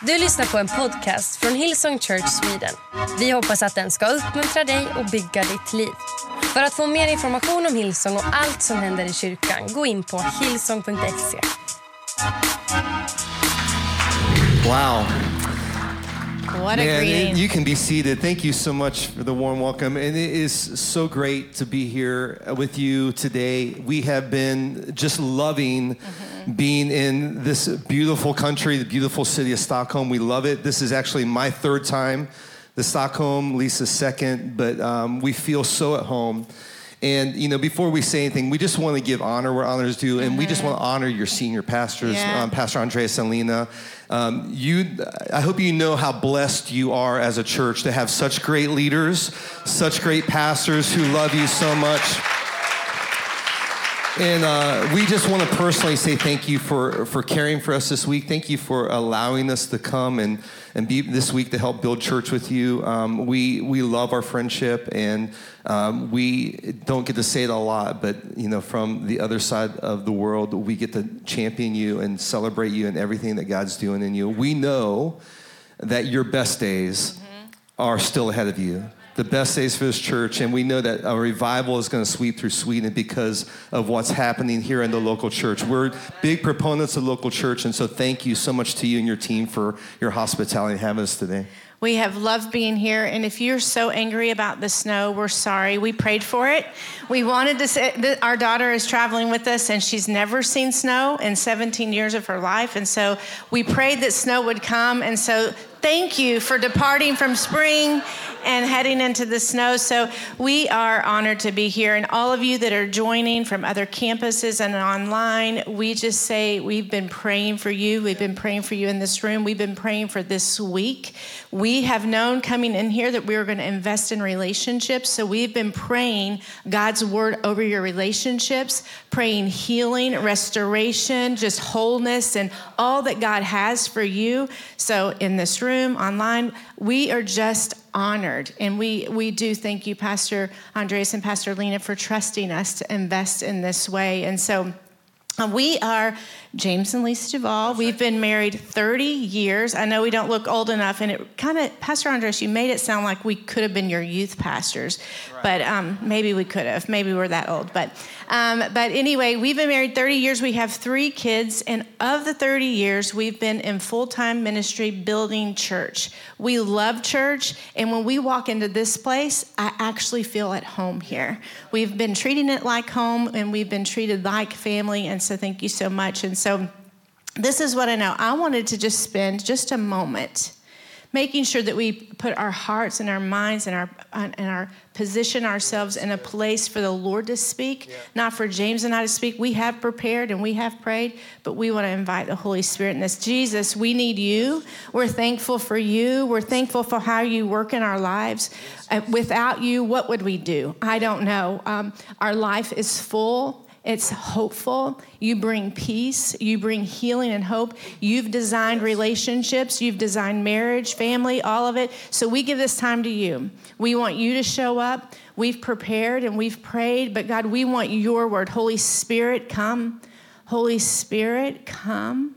Du lyssnar på en podcast från Hillsong Church Sweden. Vi hoppas att den ska uppmuntra dig och bygga ditt liv. För att få mer information om Hillsong och allt som händer i kyrkan, gå in på hillsong.se. Wow. What a Man, greeting. you can be seated. Thank you so much for the warm welcome. And it is so great to be here with you today. We have been just loving being in this beautiful country, the beautiful city of Stockholm. We love it. This is actually my third time the Stockholm, Lisa's second, but um, we feel so at home. And you know, before we say anything, we just want to give honor where honor is due, and we just want to honor your senior pastors, Yeah. um, Pastor Andreas and Lena. Um, you, I hope you know how blessed you are as a church to have such great leaders, such great pastors who love you so much. And uh, we just want to personally say thank you for, for caring for us this week. Thank you for allowing us to come and, and be this week to help build church with you. Um, we, we love our friendship, and um, we don't get to say it a lot, but you know, from the other side of the world, we get to champion you and celebrate you and everything that God's doing in you. We know that your best days are still ahead of you. The best days for this church, and we know that a revival is going to sweep through Sweden because of what's happening here in the local church. We're big proponents of local church, and so thank you so much to you and your team for your hospitality and having us today. We have loved being here, and if you're so angry about the snow, we're sorry. We prayed for it. We wanted to say that our daughter is traveling with us, and she's never seen snow in 17 years of her life, and so we prayed that snow would come. And so, thank you for departing from spring and heading into the snow. So we are honored to be here, and all of you that are joining from other campuses and online, we just say we've been praying for you. We've been praying for you in this room. We've been praying for this week. We have known coming in here that we were going to invest in relationships, so we've been praying God's word over your relationships, praying healing, restoration, just wholeness, and all that God has for you. So in this room, online, we are just honored. And we, we do thank you, Pastor Andreas and Pastor Lena, for trusting us to invest in this way. And so uh, we are James and Lisa Duvall. We've been married 30 years. I know we don't look old enough, and it kind of, Pastor Andreas, you made it sound like we could have been your youth pastors, but um, maybe we could have. Maybe we're that old. But, um, but anyway, we've been married 30 years. We have three kids, and of the 30 years, we've been in full time ministry building church. We love church, and when we walk into this place, I actually feel at home here. We've been treating it like home, and we've been treated like family, and so thank you so much. And so, this is what I know. I wanted to just spend just a moment making sure that we put our hearts and our minds and our and our position ourselves in a place for the Lord to speak, not for James and I to speak. We have prepared and we have prayed, but we want to invite the Holy Spirit in this. Jesus, we need you. We're thankful for you. We're thankful for how you work in our lives. Uh, without you, what would we do? I don't know. Um, our life is full. It's hopeful. You bring peace. You bring healing and hope. You've designed relationships. You've designed marriage, family, all of it. So we give this time to you. We want you to show up. We've prepared and we've prayed, but God, we want your word. Holy Spirit, come. Holy Spirit, come.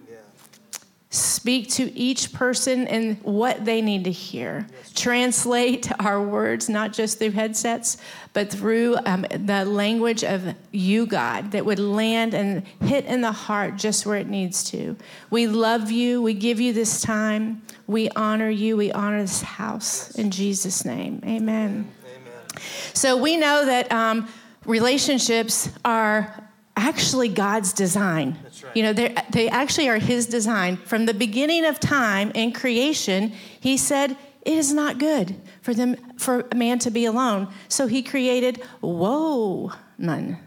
Speak to each person and what they need to hear. Translate our words, not just through headsets, but through um, the language of you, God, that would land and hit in the heart just where it needs to. We love you. We give you this time. We honor you. We honor this house. In Jesus' name, amen. amen. So we know that um, relationships are actually God's design. You know, they actually are His design. From the beginning of time in creation, He said, "It is not good for them for a man to be alone." So He created whoa man.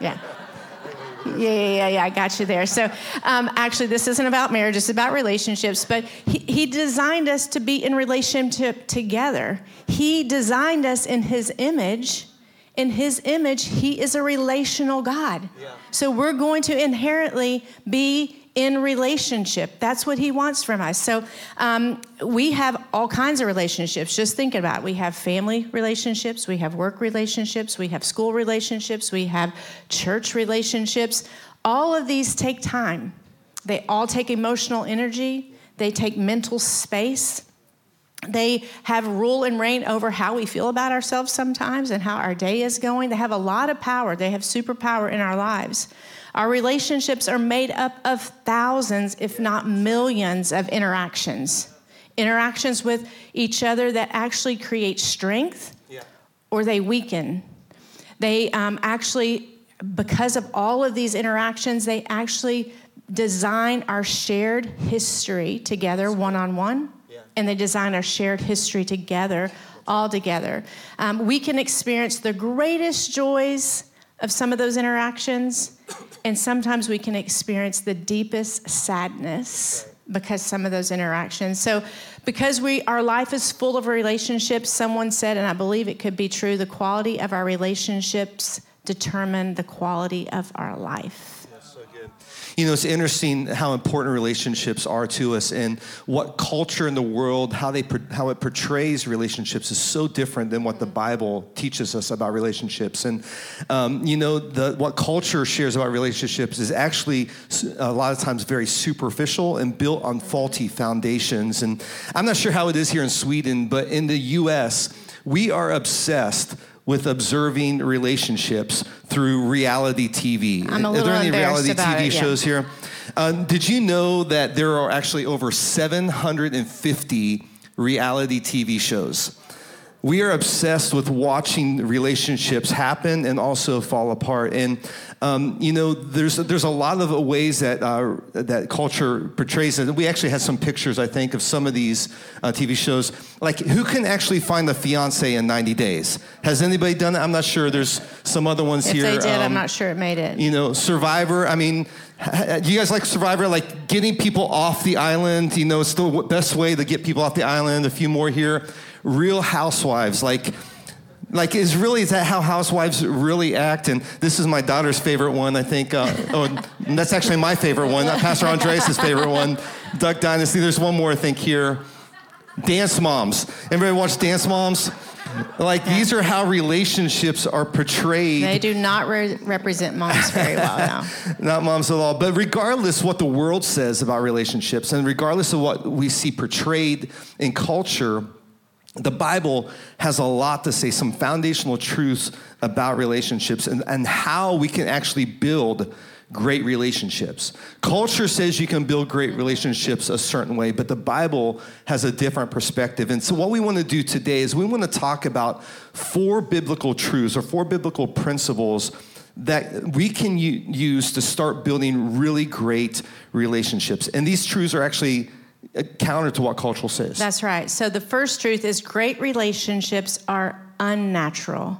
Yeah. Yeah, yeah, yeah, yeah, I got you there. So, um, actually, this isn't about marriage, it's about relationships, but he, he designed us to be in relationship together. He designed us in His image. In His image, He is a relational God. So, we're going to inherently be in relationship. That's what He wants from us. So, um, we have all kinds of relationships. Just think about it. We have family relationships, we have work relationships, we have school relationships, we have church relationships. All of these take time. They all take emotional energy. they take mental space. They have rule and reign over how we feel about ourselves sometimes and how our day is going. They have a lot of power. They have superpower in our lives. Our relationships are made up of thousands, if not millions, of interactions. Interactions with each other that actually create strength yeah. or they weaken. They um, actually, because of all of these interactions, they actually design our shared history together one on one and they design our shared history together, all together. Um, we can experience the greatest joys of some of those interactions, and sometimes we can experience the deepest sadness because some of those interactions. So, because we our life is full of relationships, someone said, and I believe it could be true, the quality of our relationships determine the quality of our life. You know, it's interesting how important relationships are to us and what culture in the world, how, they, how it portrays relationships is so different than what the Bible teaches us about relationships. And, um, you know, the, what culture shares about relationships is actually a lot of times very superficial and built on faulty foundations. And I'm not sure how it is here in Sweden, but in the US, we are obsessed with observing relationships through reality TV. I'm a little are there any reality TV it, yeah. shows here? Um, did you know that there are actually over 750 reality TV shows? We are obsessed with watching relationships happen and also fall apart. And um, you know, there's there's a lot of ways that uh, that culture portrays it. We actually had some pictures, I think, of some of these uh, TV shows. Like, who can actually find the fiance in 90 days? Has anybody done that? I'm not sure. There's some other ones if here. If they did, um, I'm not sure it made it. You know, Survivor. I mean. Do you guys like Survivor? Like getting people off the island, you know, it's the best way to get people off the island. A few more here. Real Housewives, like, like is really is that how housewives really act? And this is my daughter's favorite one, I think. Uh, oh, that's actually my favorite one. Pastor Andreas' favorite one. Duck Dynasty. There's one more I think here. Dance Moms. Everybody watch Dance Moms? Like yeah. these are how relationships are portrayed. They do not re- represent moms very well now. not moms at all. But regardless what the world says about relationships, and regardless of what we see portrayed in culture, the Bible has a lot to say, some foundational truths about relationships and, and how we can actually build great relationships. Culture says you can build great relationships a certain way, but the Bible has a different perspective. And so, what we want to do today is we want to talk about four biblical truths or four biblical principles that we can use to start building really great relationships. And these truths are actually counter to what cultural says. That's right. So the first truth is great relationships are unnatural.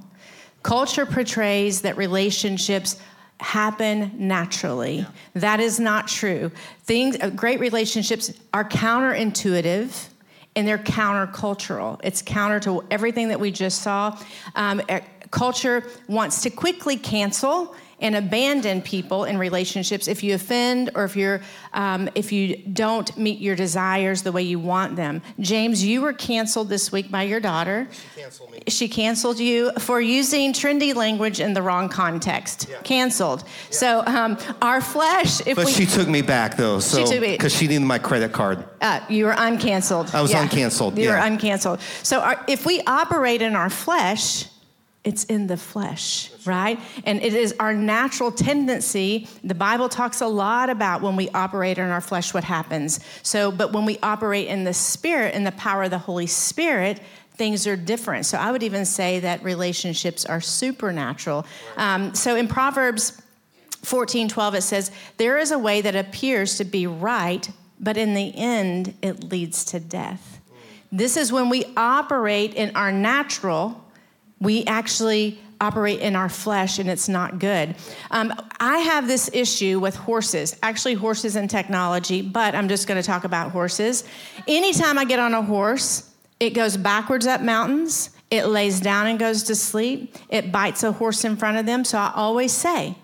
Culture portrays that relationships happen naturally. Yeah. That is not true. Things uh, great relationships are counterintuitive and they're countercultural. It's counter to everything that we just saw. Um, uh, culture wants to quickly cancel and abandon people in relationships if you offend or if you're um, if you don't meet your desires the way you want them. James you were canceled this week by your daughter. She canceled me. She canceled you for using trendy language in the wrong context. Yeah. canceled. Yeah. so um, our flesh if but we, she took me back though so because she, she, needed my credit card. Uh, you were uncanceled. I was yeah. uncanceled you yeah. were uncanceled. So our, if we operate in our flesh it's in the flesh, right? And it is our natural tendency. The Bible talks a lot about when we operate in our flesh, what happens. So, but when we operate in the Spirit, in the power of the Holy Spirit, things are different. So, I would even say that relationships are supernatural. Um, so, in Proverbs 14 12, it says, There is a way that appears to be right, but in the end, it leads to death. This is when we operate in our natural we actually operate in our flesh and it's not good. Um, I have this issue with horses, actually, horses and technology, but I'm just going to talk about horses. Anytime I get on a horse, it goes backwards up mountains, it lays down and goes to sleep, it bites a horse in front of them. So I always say,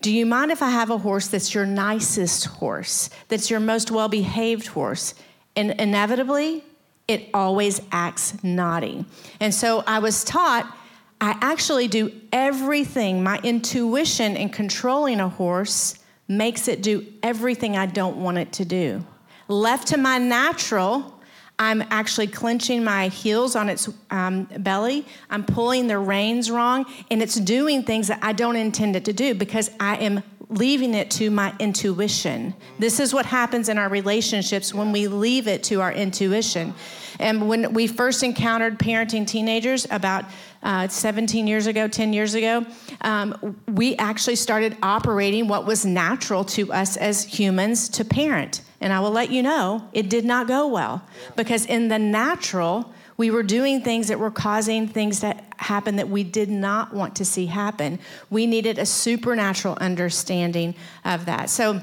do you mind if I have a horse that's your nicest horse, that's your most well behaved horse? And inevitably, it always acts naughty. And so I was taught I actually do everything. My intuition in controlling a horse makes it do everything I don't want it to do. Left to my natural, I'm actually clenching my heels on its um, belly. I'm pulling the reins wrong, and it's doing things that I don't intend it to do because I am leaving it to my intuition. This is what happens in our relationships when we leave it to our intuition. And when we first encountered parenting teenagers about uh, 17 years ago, 10 years ago, um, we actually started operating what was natural to us as humans to parent. And I will let you know, it did not go well because in the natural, we were doing things that were causing things that happen that we did not want to see happen. We needed a supernatural understanding of that. So,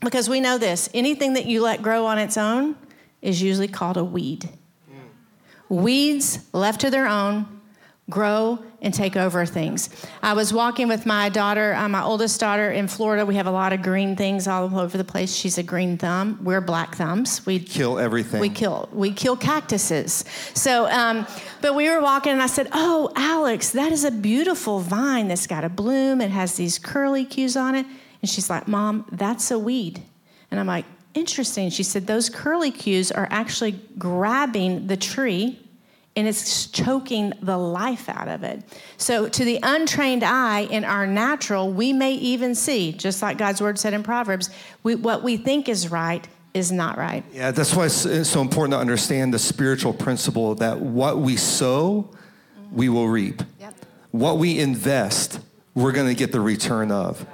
because we know this, anything that you let grow on its own is usually called a weed. Weeds left to their own grow and take over things. I was walking with my daughter, uh, my oldest daughter in Florida. We have a lot of green things all over the place. She's a green thumb. We're black thumbs. We kill everything. We kill we kill cactuses. So, um, but we were walking, and I said, "Oh, Alex, that is a beautiful vine that's got a bloom. It has these curly cues on it." And she's like, "Mom, that's a weed." And I'm like, "Interesting." She said, "Those curly cues are actually grabbing the tree." And it's choking the life out of it. So, to the untrained eye in our natural, we may even see, just like God's word said in Proverbs, we, what we think is right is not right. Yeah, that's why it's so important to understand the spiritual principle that what we sow, we will reap. Yep. What we invest, we're going to get the return of.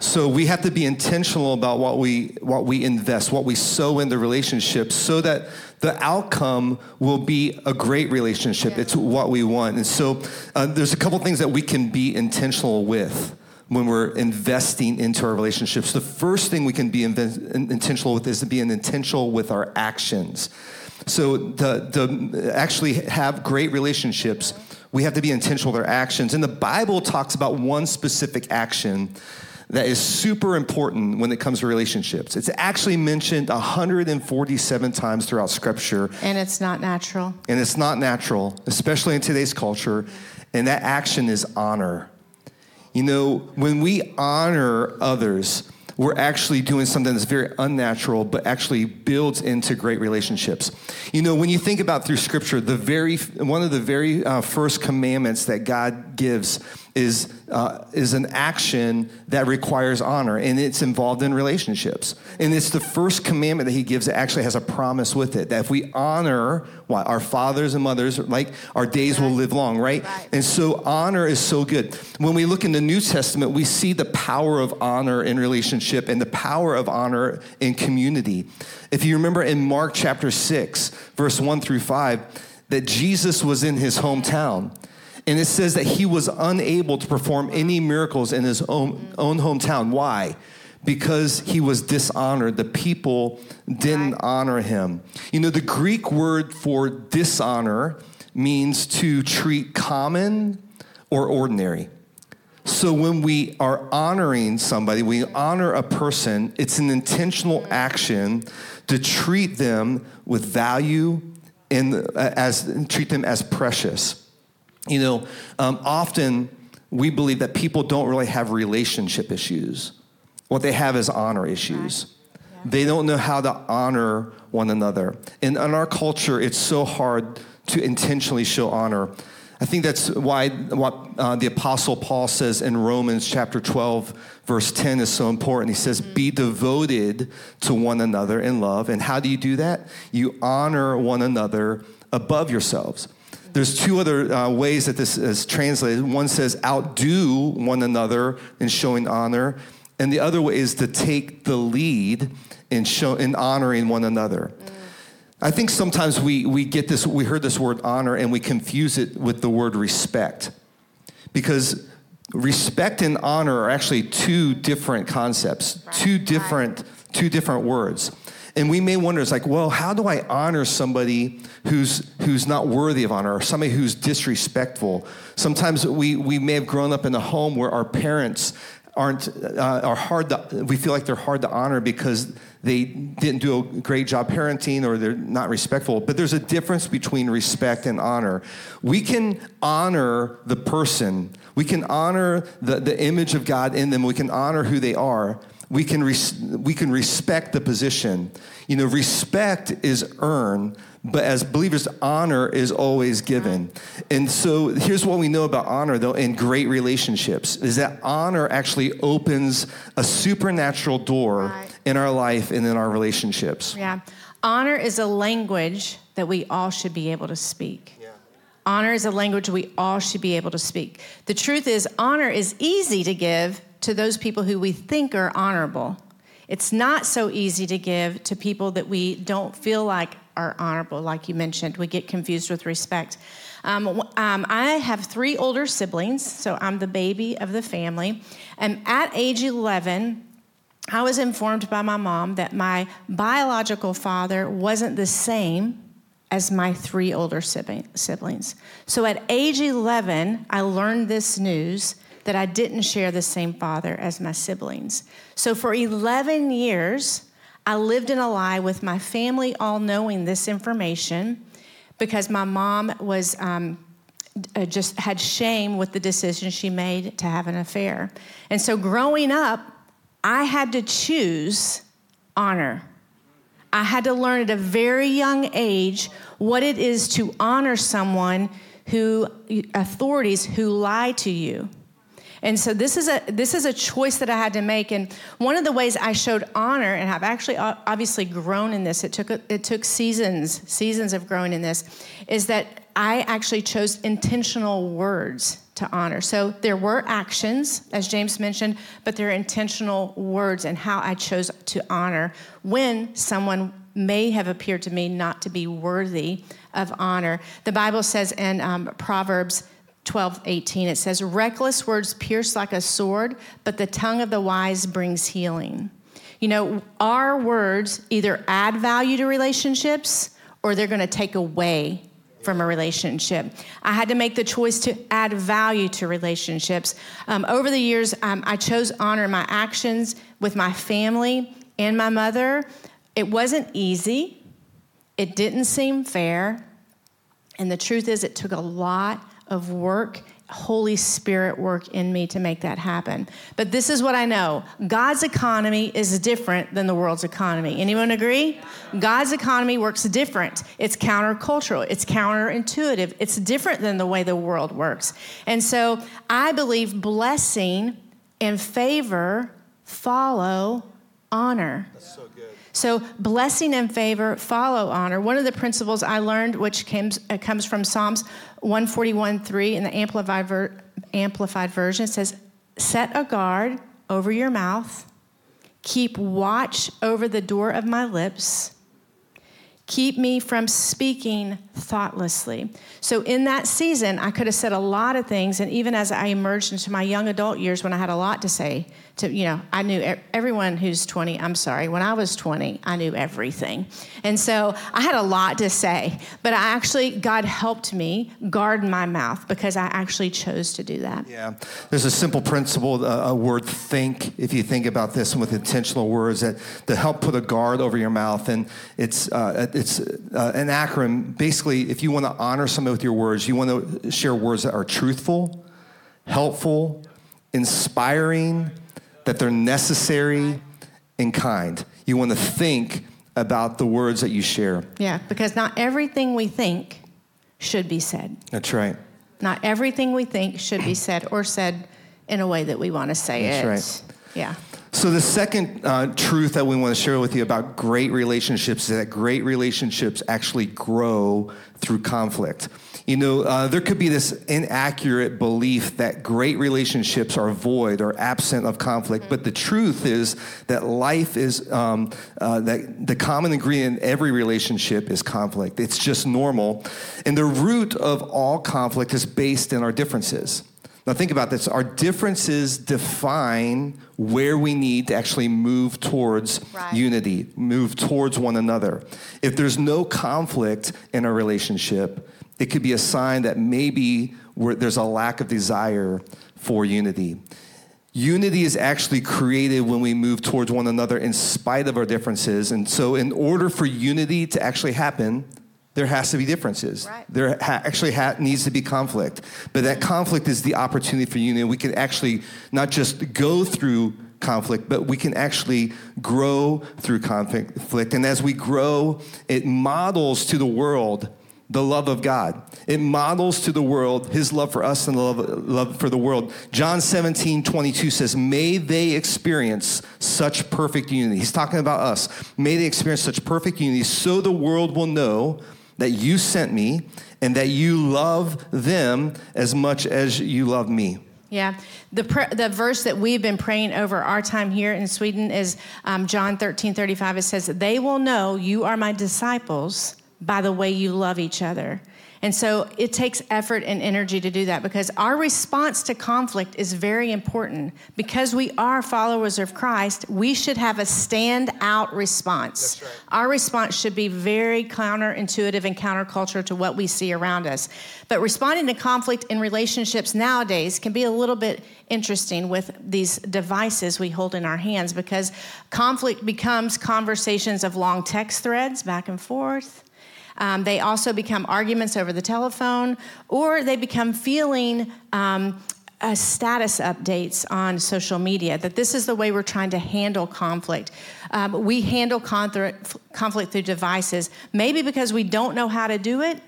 So we have to be intentional about what we what we invest, what we sow in the relationships, so that the outcome will be a great relationship. Yeah. It's what we want. And so uh, there's a couple things that we can be intentional with when we're investing into our relationships. The first thing we can be inv- intentional with is to be intentional with our actions. So the, the actually have great relationships, we have to be intentional with our actions. And the Bible talks about one specific action that is super important when it comes to relationships. It's actually mentioned 147 times throughout Scripture. And it's not natural. And it's not natural, especially in today's culture. And that action is honor. You know, when we honor others, we're actually doing something that's very unnatural, but actually builds into great relationships. You know, when you think about through Scripture, the very one of the very uh, first commandments that God gives is, uh, is an action that requires honor, and it's involved in relationships. And it's the first commandment that he gives that actually has a promise with it that if we honor what, our fathers and mothers, like our days right. will live long, right? right? And so honor is so good. When we look in the New Testament, we see the power of honor in relationship and the power of honor in community. If you remember in Mark chapter 6, verse 1 through 5, that Jesus was in his hometown. And it says that he was unable to perform any miracles in his own, own hometown. Why? Because he was dishonored. The people didn't honor him. You know, the Greek word for dishonor means to treat common or ordinary. So when we are honoring somebody, we honor a person, it's an intentional action to treat them with value and uh, as treat them as precious. You know, um, often we believe that people don't really have relationship issues. What they have is honor issues. Yeah. They don't know how to honor one another. And in our culture, it's so hard to intentionally show honor. I think that's why what uh, the Apostle Paul says in Romans chapter 12, verse 10 is so important. He says, Be devoted to one another in love. And how do you do that? You honor one another above yourselves. There's two other uh, ways that this is translated. One says, outdo one another in showing honor. And the other way is to take the lead in, show, in honoring one another. Mm. I think sometimes we, we get this, we heard this word honor and we confuse it with the word respect. Because respect and honor are actually two different concepts, right. two different, two different words. And we may wonder, it's like, well, how do I honor somebody who's, who's not worthy of honor or somebody who's disrespectful? Sometimes we, we may have grown up in a home where our parents aren't, uh, are hard to, we feel like they're hard to honor because they didn't do a great job parenting or they're not respectful. But there's a difference between respect and honor. We can honor the person, we can honor the, the image of God in them, we can honor who they are we can, res- we can respect the position. You know, respect is earned, but as believers, honor is always given. And so here's what we know about honor, though, in great relationships is that honor actually opens a supernatural door Right. in our life and in our relationships. Yeah. Honor is a language that we all should be able to speak. Honor is a language we all should be able to speak. The truth is, honor is easy to give to those people who we think are honorable. It's not so easy to give to people that we don't feel like are honorable, like you mentioned. We get confused with respect. Um, um, I have three older siblings, so I'm the baby of the family. And at age 11, I was informed by my mom that my biological father wasn't the same as my three older sibling- siblings. So at age 11, I learned this news that I didn't share the same father as my siblings. So for 11 years, I lived in a lie with my family all knowing this information because my mom was um, uh, just had shame with the decision she made to have an affair. And so growing up, I had to choose honor. I had to learn at a very young age what it is to honor someone who authorities who lie to you. And so this is a this is a choice that I had to make. And one of the ways I showed honor, and I've actually obviously grown in this. It took it took seasons seasons of growing in this, is that I actually chose intentional words to honor. So there were actions, as James mentioned, but there are intentional words and how I chose to honor when someone may have appeared to me not to be worthy of honor. The Bible says in um, Proverbs 12, 18, it says, Reckless words pierce like a sword, but the tongue of the wise brings healing. You know, our words either add value to relationships or they're going to take away from a relationship. I had to make the choice to add value to relationships. Um, over the years, um, I chose honor my actions with my family and my mother. It wasn't easy, it didn't seem fair. And the truth is, it took a lot of work, Holy Spirit work in me to make that happen. But this is what I know God's economy is different than the world's economy. Anyone agree? God's economy works different. It's countercultural, it's counterintuitive, it's different than the way the world works. And so I believe blessing and favor follow honor. So, blessing and favor follow honor. One of the principles I learned, which comes, uh, comes from Psalms 141 3 in the Amplified, ver- Amplified Version, says, Set a guard over your mouth, keep watch over the door of my lips. Keep me from speaking thoughtlessly. So, in that season, I could have said a lot of things. And even as I emerged into my young adult years when I had a lot to say, to, you know, I knew everyone who's 20, I'm sorry, when I was 20, I knew everything. And so I had a lot to say. But I actually, God helped me guard my mouth because I actually chose to do that. Yeah, there's a simple principle, a, a word think, if you think about this with intentional words, that to help put a guard over your mouth. And it's, uh, it's uh, an acronym. Basically, if you want to honor somebody with your words, you want to share words that are truthful, helpful, inspiring, that they're necessary, and kind. You want to think about the words that you share. Yeah, because not everything we think should be said. That's right. Not everything we think should be said or said in a way that we want to say That's it. That's right. Yeah. So, the second uh, truth that we want to share with you about great relationships is that great relationships actually grow through conflict. You know, uh, there could be this inaccurate belief that great relationships are void or absent of conflict, but the truth is that life is, um, uh, that the common ingredient in every relationship is conflict. It's just normal. And the root of all conflict is based in our differences. Now, think about this. Our differences define where we need to actually move towards Right. unity, move towards one another. If there's no conflict in a relationship, it could be a sign that maybe we're, there's a lack of desire for unity. Unity is actually created when we move towards one another in spite of our differences. And so, in order for unity to actually happen, there has to be differences. Right. There ha- actually ha- needs to be conflict. But that conflict is the opportunity for union. We can actually not just go through conflict, but we can actually grow through conflict. And as we grow, it models to the world the love of God. It models to the world his love for us and the love, love for the world. John 17, 22 says, May they experience such perfect unity. He's talking about us. May they experience such perfect unity so the world will know that you sent me and that you love them as much as you love me. Yeah. The, pr- the verse that we've been praying over our time here in Sweden is um, John 13 35. It says, They will know you are my disciples by the way you love each other. And so it takes effort and energy to do that because our response to conflict is very important. Because we are followers of Christ, we should have a stand-out response. Right. Our response should be very counterintuitive and counterculture to what we see around us. But responding to conflict in relationships nowadays can be a little bit interesting with these devices we hold in our hands because conflict becomes conversations of long text threads back and forth um, they also become arguments over the telephone, or they become feeling um, uh, status updates on social media that this is the way we're trying to handle conflict. Um, we handle conflict, conflict through devices, maybe because we don't know how to do it,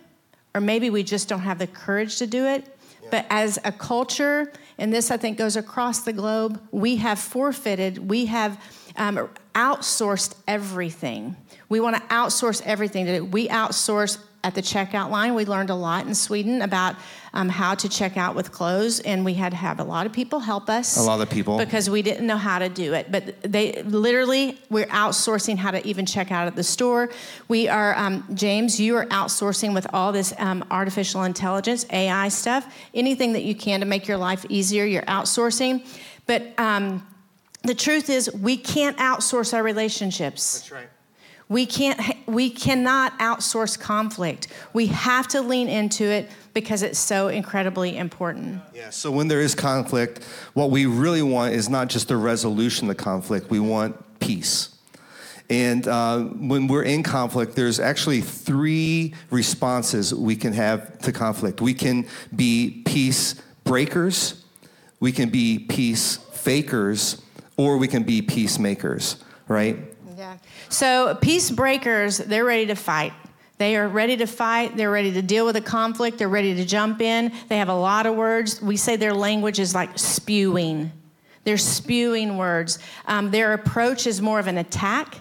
or maybe we just don't have the courage to do it. Yeah. But as a culture, and this I think goes across the globe, we have forfeited, we have um, outsourced everything. We want to outsource everything. We outsource at the checkout line. We learned a lot in Sweden about um, how to check out with clothes, and we had to have a lot of people help us. A lot of people. Because we didn't know how to do it. But they literally, we're outsourcing how to even check out at the store. We are, um, James, you are outsourcing with all this um, artificial intelligence, AI stuff. Anything that you can to make your life easier, you're outsourcing. But um, the truth is, we can't outsource our relationships. That's right. We can't we cannot outsource conflict. We have to lean into it because it's so incredibly important. Yeah, so when there is conflict, what we really want is not just the resolution of the conflict, we want peace. And uh, when we're in conflict, there's actually three responses we can have to conflict. We can be peace breakers, we can be peace fakers, or we can be peacemakers, right? Yeah. So peace breakers, they're ready to fight. They are ready to fight. They're ready to deal with a conflict. They're ready to jump in. They have a lot of words. We say their language is like spewing. They're spewing words. Um, their approach is more of an attack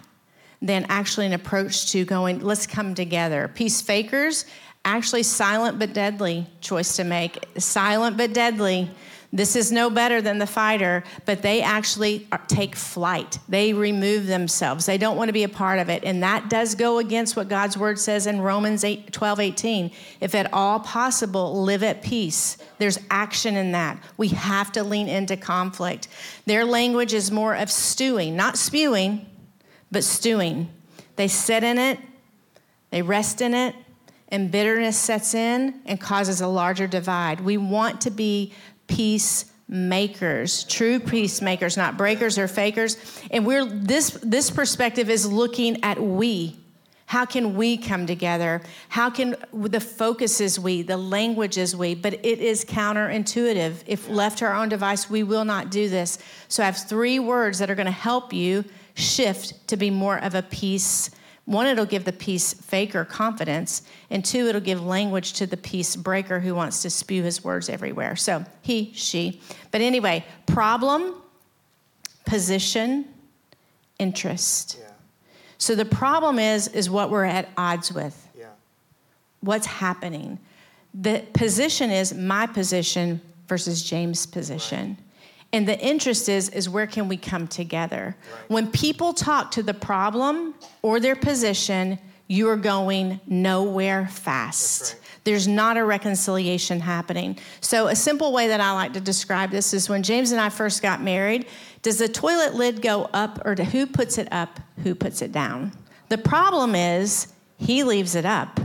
than actually an approach to going, let's come together. Peace fakers, actually silent but deadly choice to make. Silent but deadly. This is no better than the fighter, but they actually take flight. They remove themselves. They don't want to be a part of it. And that does go against what God's word says in Romans 8, 12, 18. If at all possible, live at peace. There's action in that. We have to lean into conflict. Their language is more of stewing, not spewing, but stewing. They sit in it, they rest in it, and bitterness sets in and causes a larger divide. We want to be peacemakers, true peacemakers, not breakers or fakers. And we're this this perspective is looking at we. How can we come together? How can the focus is we, the language is we, but it is counterintuitive. If left to our own device, we will not do this. So I have three words that are going to help you shift to be more of a peace one, it'll give the peace faker confidence, and two, it'll give language to the peace breaker who wants to spew his words everywhere. So he, she. But anyway, problem, position, interest. Yeah. So the problem is is what we're at odds with. Yeah. What's happening? The position is my position versus James' position. Right. And the interest is is where can we come together? Right. When people talk to the problem or their position, you are going nowhere fast. Right. There's not a reconciliation happening. So, a simple way that I like to describe this is when James and I first got married, does the toilet lid go up or who puts it up? Who puts it down? The problem is he leaves it up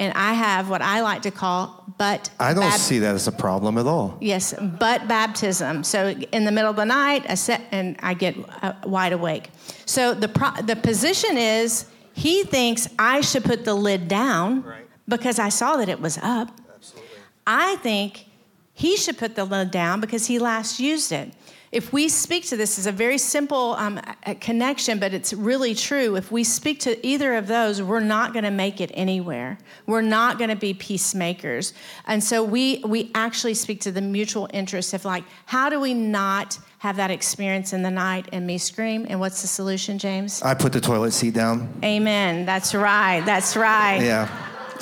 and I have what I like to call but. I don't bab- see that as a problem at all. Yes, but baptism. So in the middle of the night, I set and I get uh, wide awake. So the pro- the position is he thinks I should put the lid down right. because I saw that it was up. Absolutely. I think he should put the lid down because he last used it. If we speak to this is a very simple um, connection but it's really true if we speak to either of those we're not going to make it anywhere we're not going to be peacemakers and so we we actually speak to the mutual interest of like how do we not have that experience in the night and me scream and what's the solution james I put the toilet seat down. amen that's right that's right Yeah.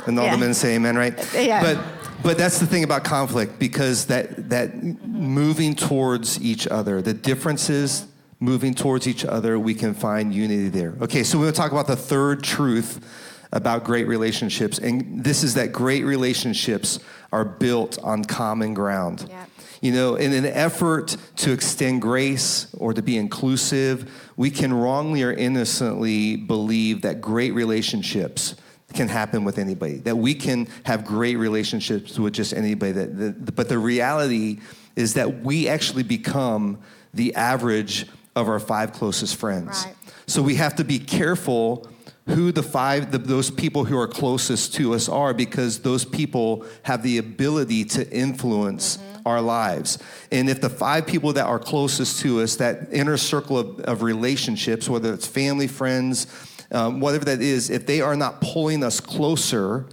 And all Yeah. the men say amen, right? Yeah. But but that's the thing about conflict because that that moving towards each other, the differences moving towards each other, we can find unity there. Okay, so we're going to talk about the third truth about great relationships and this is that great relationships are built on common ground. Yeah. You know, in an effort to extend grace or to be inclusive, we can wrongly or innocently believe that great relationships can happen with anybody, that we can have great relationships with just anybody. That, that, but the reality is that we actually become the average of our five closest friends. Right. So we have to be careful who the five, the, those people who are closest to us are, because those people have the ability to influence mm-hmm. our lives. And if the five people that are closest to us, that inner circle of, of relationships, whether it's family, friends, um, whatever that is, if they are not pulling us closer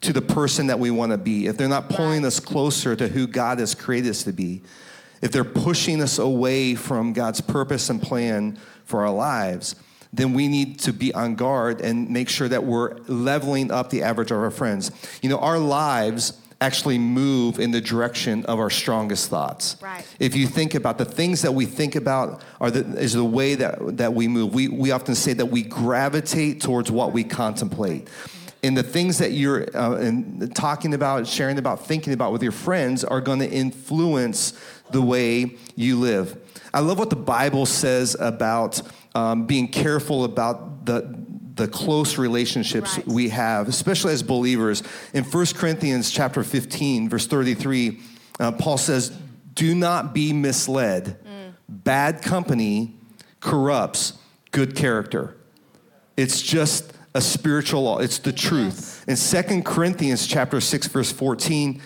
to the person that we want to be, if they're not pulling us closer to who God has created us to be, if they're pushing us away from God's purpose and plan for our lives, then we need to be on guard and make sure that we're leveling up the average of our friends. You know, our lives actually move in the direction of our strongest thoughts. Right. If you think about the things that we think about are the, is the way that, that we move. We, we often say that we gravitate towards what we contemplate. And the things that you're uh, and talking about, sharing about, thinking about with your friends are going to influence the way you live. I love what the Bible says about um, being careful about the the close relationships Right. we have, especially as believers. In 1 Corinthians chapter 15, verse 33, uh, Paul says, "Do not be misled. Bad company corrupts good character." It's just a spiritual law. It's the truth. In 2 Corinthians chapter 6 verse 14,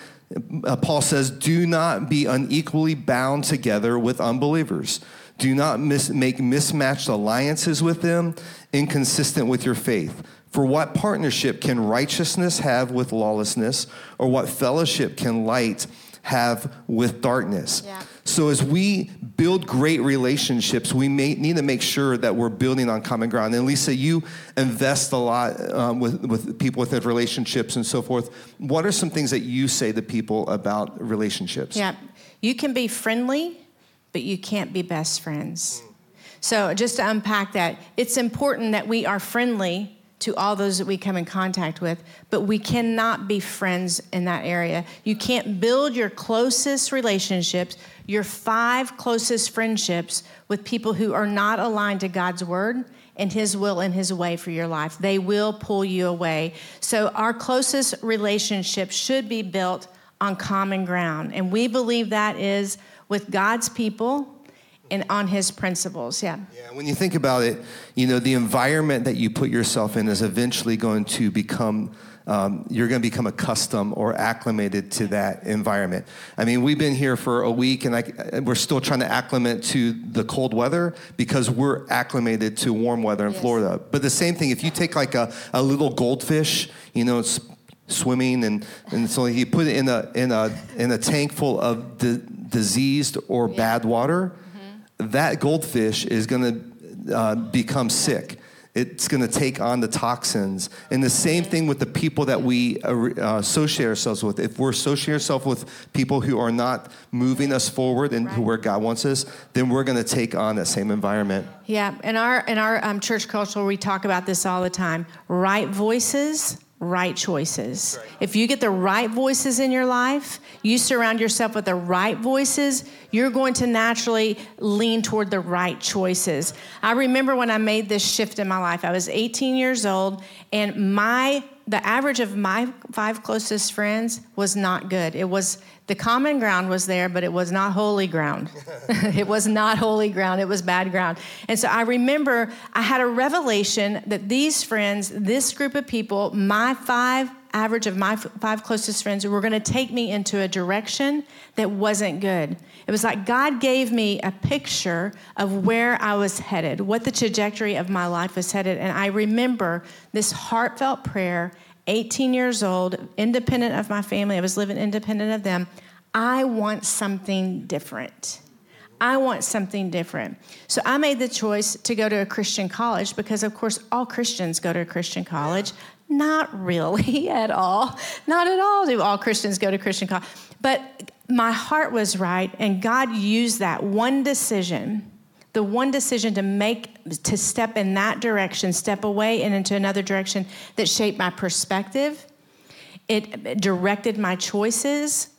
uh, Paul says, "Do not be unequally bound together with unbelievers. Do not mis- make mismatched alliances with them, inconsistent with your faith. For what partnership can righteousness have with lawlessness, or what fellowship can light have with darkness?" Yeah. So as we build great relationships, we may need to make sure that we're building on common ground. And Lisa, you invest a lot um, with, with people with relationships and so forth. What are some things that you say to people about relationships? Yeah. You can be friendly, but you can't be best friends. Mm. So, just to unpack that, it's important that we are friendly to all those that we come in contact with, but we cannot be friends in that area. You can't build your closest relationships, your five closest friendships with people who are not aligned to God's word and his will and his way for your life. They will pull you away. So our closest relationships should be built on common ground. And we believe that is with God's people and on his principles. Yeah. Yeah, when you think about it, you know, the environment that you put yourself in is eventually going to become, um, you're going to become accustomed or acclimated to that environment. I mean, we've been here for a week and I, we're still trying to acclimate to the cold weather because we're acclimated to warm weather in Yes. Florida. But the same thing, if you take like a, a little goldfish, you know, it's swimming and, and so he put it in a, in a, in a tank full of di- diseased or bad water, that goldfish is going to uh, become sick. It's going to take on the toxins. And the same thing with the people that we uh, uh, associate ourselves with. If we're associating ourselves with people who are not moving us forward and Right. where God wants us, then we're going to take on that same environment. Yeah, in our in our um, church culture, we talk about this all the time. Right voices, right choices. If you get the right voices in your life, you surround yourself with the right voices, you're going to naturally lean toward the right choices. I remember when I made this shift in my life. I was 18 years old, and my the average of my five closest friends was not good. It was the common ground was there, but it was not holy ground. it was not holy ground. It was bad ground. And so I remember I had a revelation that these friends, this group of people, my five average of my five closest friends were going to take me into a direction that wasn't good. It was like God gave me a picture of where I was headed, what the trajectory of my life was headed. And I remember this heartfelt prayer, 18 years old, independent of my family. I was living independent of them. I want something different. I want something different. So I made the choice to go to a Christian college because, of course, all Christians go to a Christian college. Not really at all. Not at all do all Christians go to Christian college. But my heart was right, and God used that one decision, the one decision to make, to step in that direction, step away and into another direction that shaped my perspective. It directed my choices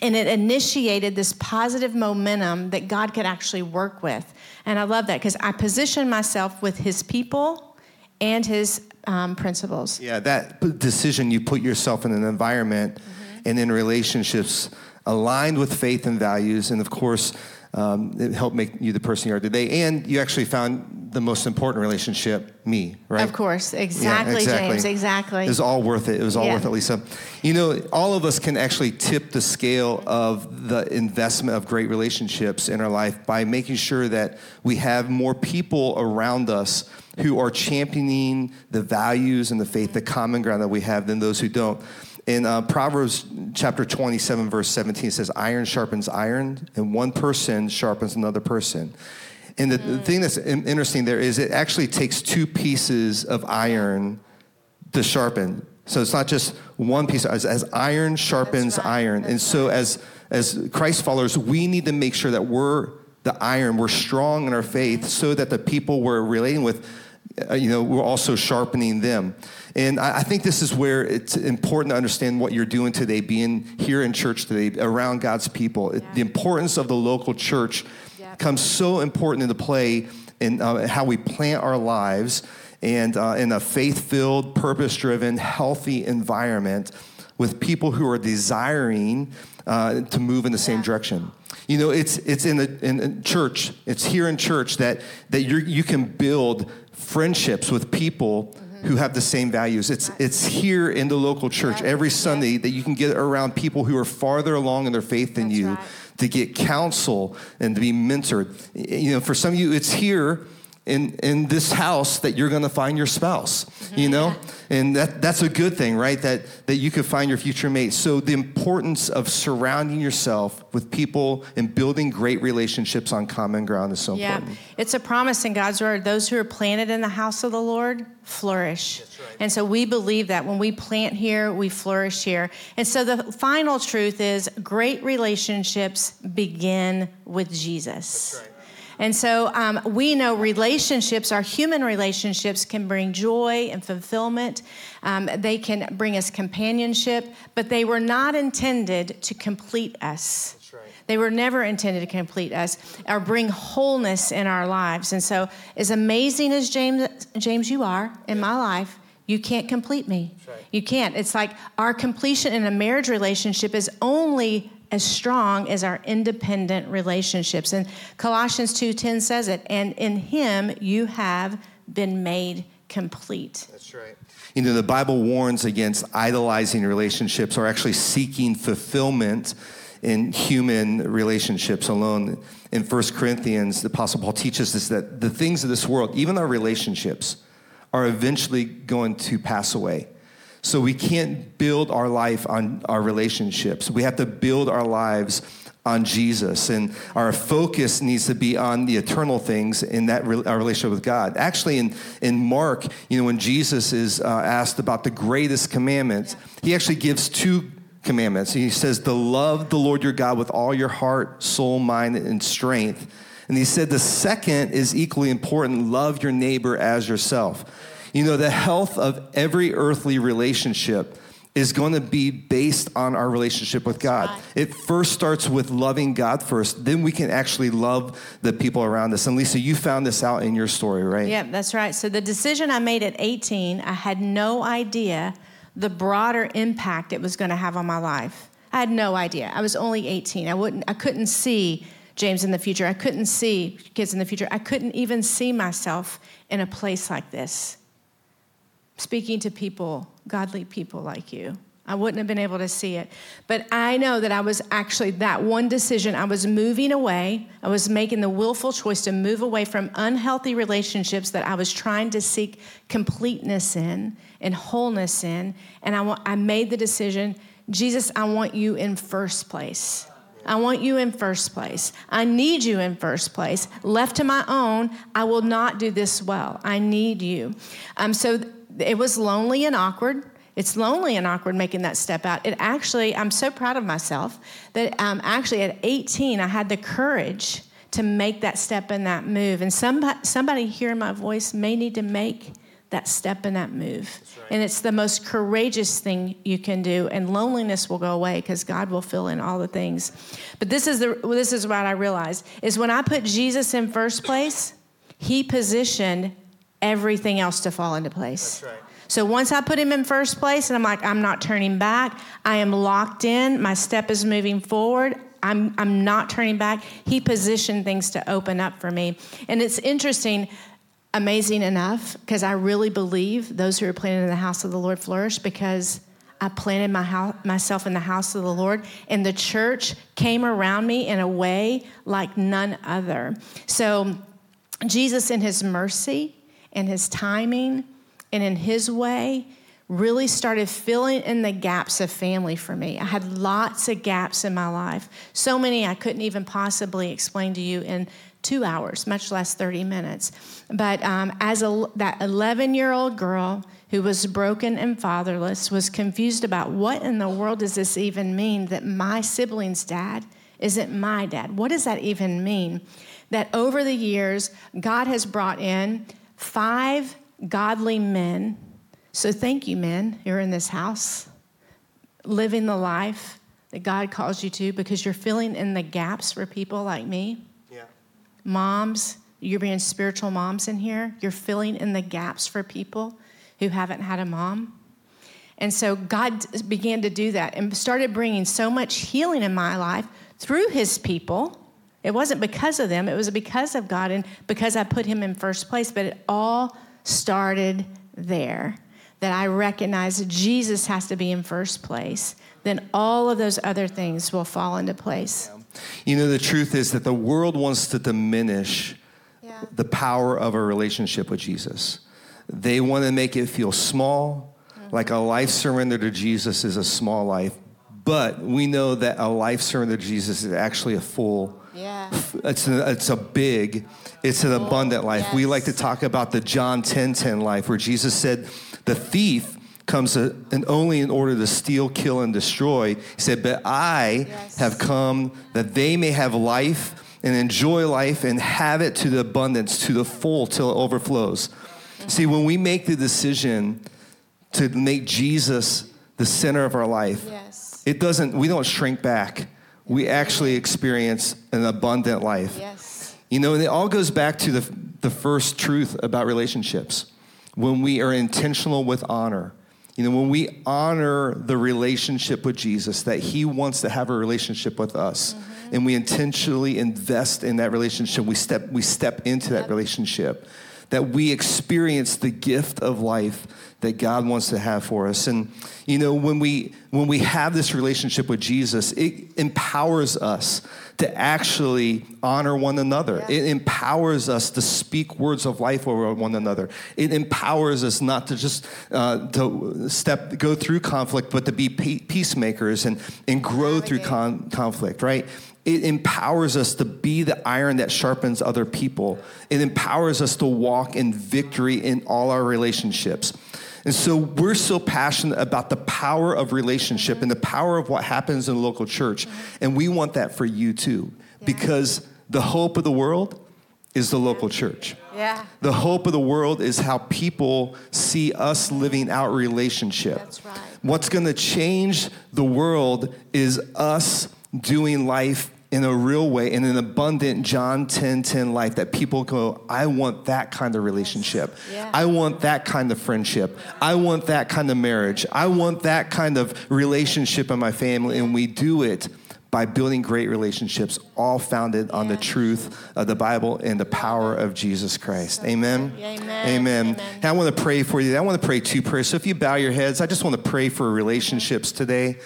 and it initiated this positive momentum that God could actually work with. And I love that because I positioned myself with His people and His um, principles. Yeah, that decision you put yourself in an environment mm-hmm. and in relationships aligned with faith and values, and of course, um, it helped make you the person you are today. And you actually found the most important relationship, me, right? Of course, exactly, yeah, exactly. James, exactly. It was all worth it. It was all yeah. worth it, Lisa. You know, all of us can actually tip the scale of the investment of great relationships in our life by making sure that we have more people around us who are championing the values and the faith, the common ground that we have, than those who don't. In uh, Proverbs chapter 27, verse 17, it says, Iron sharpens iron, and one person sharpens another person. And the, mm. thing that's interesting there is it actually takes two pieces of iron to sharpen. So it's not just one piece, as, as iron sharpens right. iron. That's and so, right. as, as Christ followers, we need to make sure that we're the iron, we're strong in our faith, so that the people we're relating with, uh, you know, we're also sharpening them. And I, I, think this is where it's important to understand what you're doing today, being here in church today, around God's people. Yeah. The importance of the local church yeah. comes so important into play in uh, how we plant our lives and uh, in a faith filled, purpose driven, healthy environment with people who are desiring uh, to move in the same direction. You know, it's, it's in, the, in church, it's here in church that, that you you can build friendships with people who have the same values. It's, it's here in the local church every Sunday that you can get around people who are farther along in their faith than you to get counsel and to be mentored. You know, for some of you, it's here in, in this house that you're going to find your spouse, mm-hmm. you know? And that, that's a good thing, right? That, that you could find your future mate. So the importance of surrounding yourself with people and building great relationships on common ground is so yeah. important. It's a promise in God's word. Those who are planted in the house of the Lord flourish. Right. And so we believe that when we plant here, we flourish here. And so the final truth is great relationships begin with Jesus. And so um, we know relationships, our human relationships, can bring joy and fulfillment. Um, they can bring us companionship, but they were not intended to complete us. They were never intended to complete us or bring wholeness in our lives. And so, as amazing as James, James, you are in my life, you can't complete me. Right. You can't. It's like our completion in a marriage relationship is only as strong as our independent relationships. And Colossians 2:10 says it, and in him you have been made complete. That's right. You know, the Bible warns against idolizing relationships or actually seeking fulfillment in human relationships alone. In 1 Corinthians, the Apostle Paul teaches us that the things of this world, even our relationships, are eventually going to pass away. So we can't build our life on our relationships. We have to build our lives on Jesus. And our focus needs to be on the eternal things in that re- our relationship with God. Actually, in, in Mark, you know, when Jesus is uh, asked about the greatest commandments, he actually gives two commandments. He says, to love the Lord your God with all your heart, soul, mind, and strength. And he said the second is equally important love your neighbor as yourself. You know, the health of every earthly relationship is going to be based on our relationship with God. It first starts with loving God first, then we can actually love the people around us. And Lisa, you found this out in your story, right? Yeah, that's right. So the decision I made at 18, I had no idea the broader impact it was going to have on my life. I had no idea. I was only 18. I wouldn't I couldn't see James in the future. I couldn't see kids in the future. I couldn't even see myself in a place like this. Speaking to people, godly people like you. I wouldn't have been able to see it. But I know that I was actually, that one decision, I was moving away. I was making the willful choice to move away from unhealthy relationships that I was trying to seek completeness in and wholeness in. And I, I made the decision Jesus, I want you in first place. I want you in first place. I need you in first place. Left to my own, I will not do this well. I need you. Um, so it was lonely and awkward. It's lonely and awkward making that step out. It actually, I'm so proud of myself that um, actually at 18, I had the courage to make that step and that move. And somebody, somebody hearing my voice may need to make that step and that move. Right. And it's the most courageous thing you can do. And loneliness will go away because God will fill in all the things. But this is the this is what I realized is when I put Jesus in first place, He positioned everything else to fall into place. Right. So once I put him in first place and I'm like, I'm not turning back, I am locked in, my step is moving forward. I'm, I'm not turning back. He positioned things to open up for me. And it's interesting, amazing enough, because I really believe those who are planted in the house of the Lord flourish because I planted my house, myself in the house of the Lord, and the church came around me in a way like none other. So, Jesus, in his mercy and his timing, and in his way really started filling in the gaps of family for me. I had lots of gaps in my life, so many I couldn't even possibly explain to you in two hours, much less 30 minutes. But um, as a, that 11 year old girl who was broken and fatherless was confused about what in the world does this even mean that my sibling's dad isn't my dad? What does that even mean? That over the years, God has brought in five godly men. So thank you, men, you're in this house, living the life that God calls you to because you're filling in the gaps for people like me. Yeah. Moms, you're being spiritual moms in here. You're filling in the gaps for people who haven't had a mom. And so God began to do that and started bringing so much healing in my life through his people. It wasn't because of them, it was because of God and because I put him in first place, but it all started there. That I recognize Jesus has to be in first place, then all of those other things will fall into place. You know, the truth is that the world wants to diminish yeah. the power of a relationship with Jesus. They want to make it feel small, mm-hmm. like a life surrendered to Jesus is a small life. But we know that a life surrendered to Jesus is actually a full yeah. It's a, it's a big, it's an abundant life. Yes. We like to talk about the John 10 10 life, where Jesus said, The thief comes to, and only in order to steal, kill, and destroy. He said, But I yes. have come that they may have life and enjoy life and have it to the abundance, to the full, till it overflows. Mm-hmm. See, when we make the decision to make Jesus the center of our life, yes. it doesn't, we don't shrink back we actually experience an abundant life. Yes. You know, and it all goes back to the, the first truth about relationships. When we are intentional with honor, you know, when we honor the relationship with Jesus, that He wants to have a relationship with us, mm-hmm. and we intentionally invest in that relationship, we step, we step into that relationship, that we experience the gift of life that God wants to have for us. And you know, when we when we have this relationship with Jesus, it empowers us to actually honor one another. Yeah. It empowers us to speak words of life over one another. It empowers us not to just uh, to step go through conflict, but to be peacemakers and and grow through con- conflict. Right? It empowers us to be the iron that sharpens other people. It empowers us to walk in victory in all our relationships. And so we're so passionate about the power of relationship and the power of what happens in the local church. And we want that for you too, because the hope of the world is the local church. Yeah. The hope of the world is how people see us living out relationship. That's right. What's going to change the world is us doing life in a real way, in an abundant John 10 10 life that people go, I want that kind of relationship. Yeah. I want that kind of friendship. I want that kind of marriage. I want that kind of relationship in my family. And we do it by building great relationships, all founded on the truth of the Bible and the power of Jesus Christ. Amen. Amen. Amen. Amen. And I want to pray for you. I want to pray two prayers. So if you bow your heads, I just want to pray for relationships today.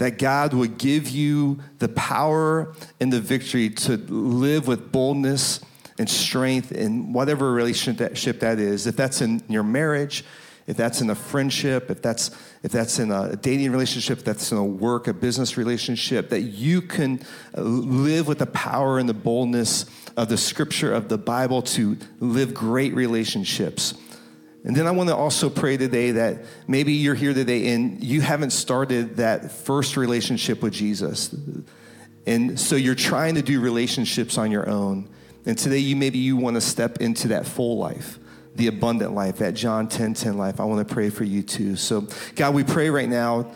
That God would give you the power and the victory to live with boldness and strength in whatever relationship that is. If that's in your marriage, if that's in a friendship, if that's if that's in a dating relationship, if that's in a work, a business relationship, that you can uh, live with the power and the boldness of the scripture of the Bible to live great relationships. And then I want to also pray today that maybe you're here today and you haven't started that first relationship with Jesus. And so you're trying to do relationships on your own. And today you maybe you want to step into that full life, the abundant life, that John 10 10 life. I want to pray for you too. So, God, we pray right now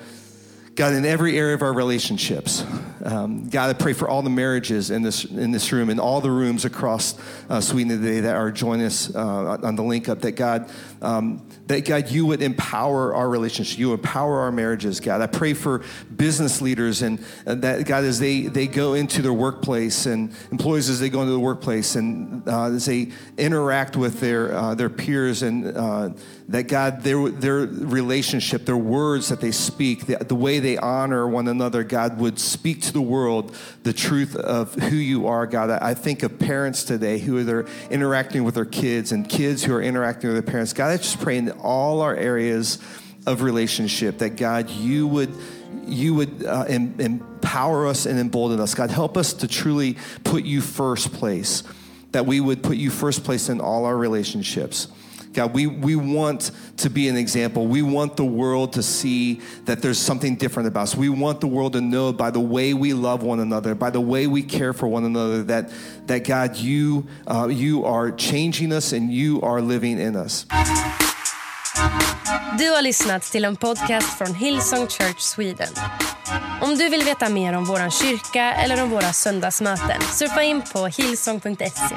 God, in every area of our relationships, um, God, I pray for all the marriages in this in this room and all the rooms across uh, Sweden today that are joining us uh, on the link up. That God, um, that God, you would empower our relationships, you empower our marriages. God, I pray for business leaders and uh, that God, as they they go into their workplace and employees as they go into the workplace and uh, as they interact with their uh, their peers and uh, that God, their, their relationship, their words that they speak, the, the way they honor one another, God would speak to the world the truth of who you are, God. I, think of parents today who are interacting with their kids and kids who are interacting with their parents. God, I just pray in all our areas of relationship that God, you would you would uh, em- empower us and embolden us. God, help us to truly put you first place, that we would put you first place in all our relationships. God, we, we want to be an example. We want the world to see that there's something different about us. We want the world to know by the way we love one another, by the way we care for one another, that, that God, you, uh, you are changing us and you are living in us. Du har lyssnat till en podcast från Hillsong Church Sweden. Om du vill veta mer om vår kyrka eller om våra söndagsmöten surfa in på hillsong.se.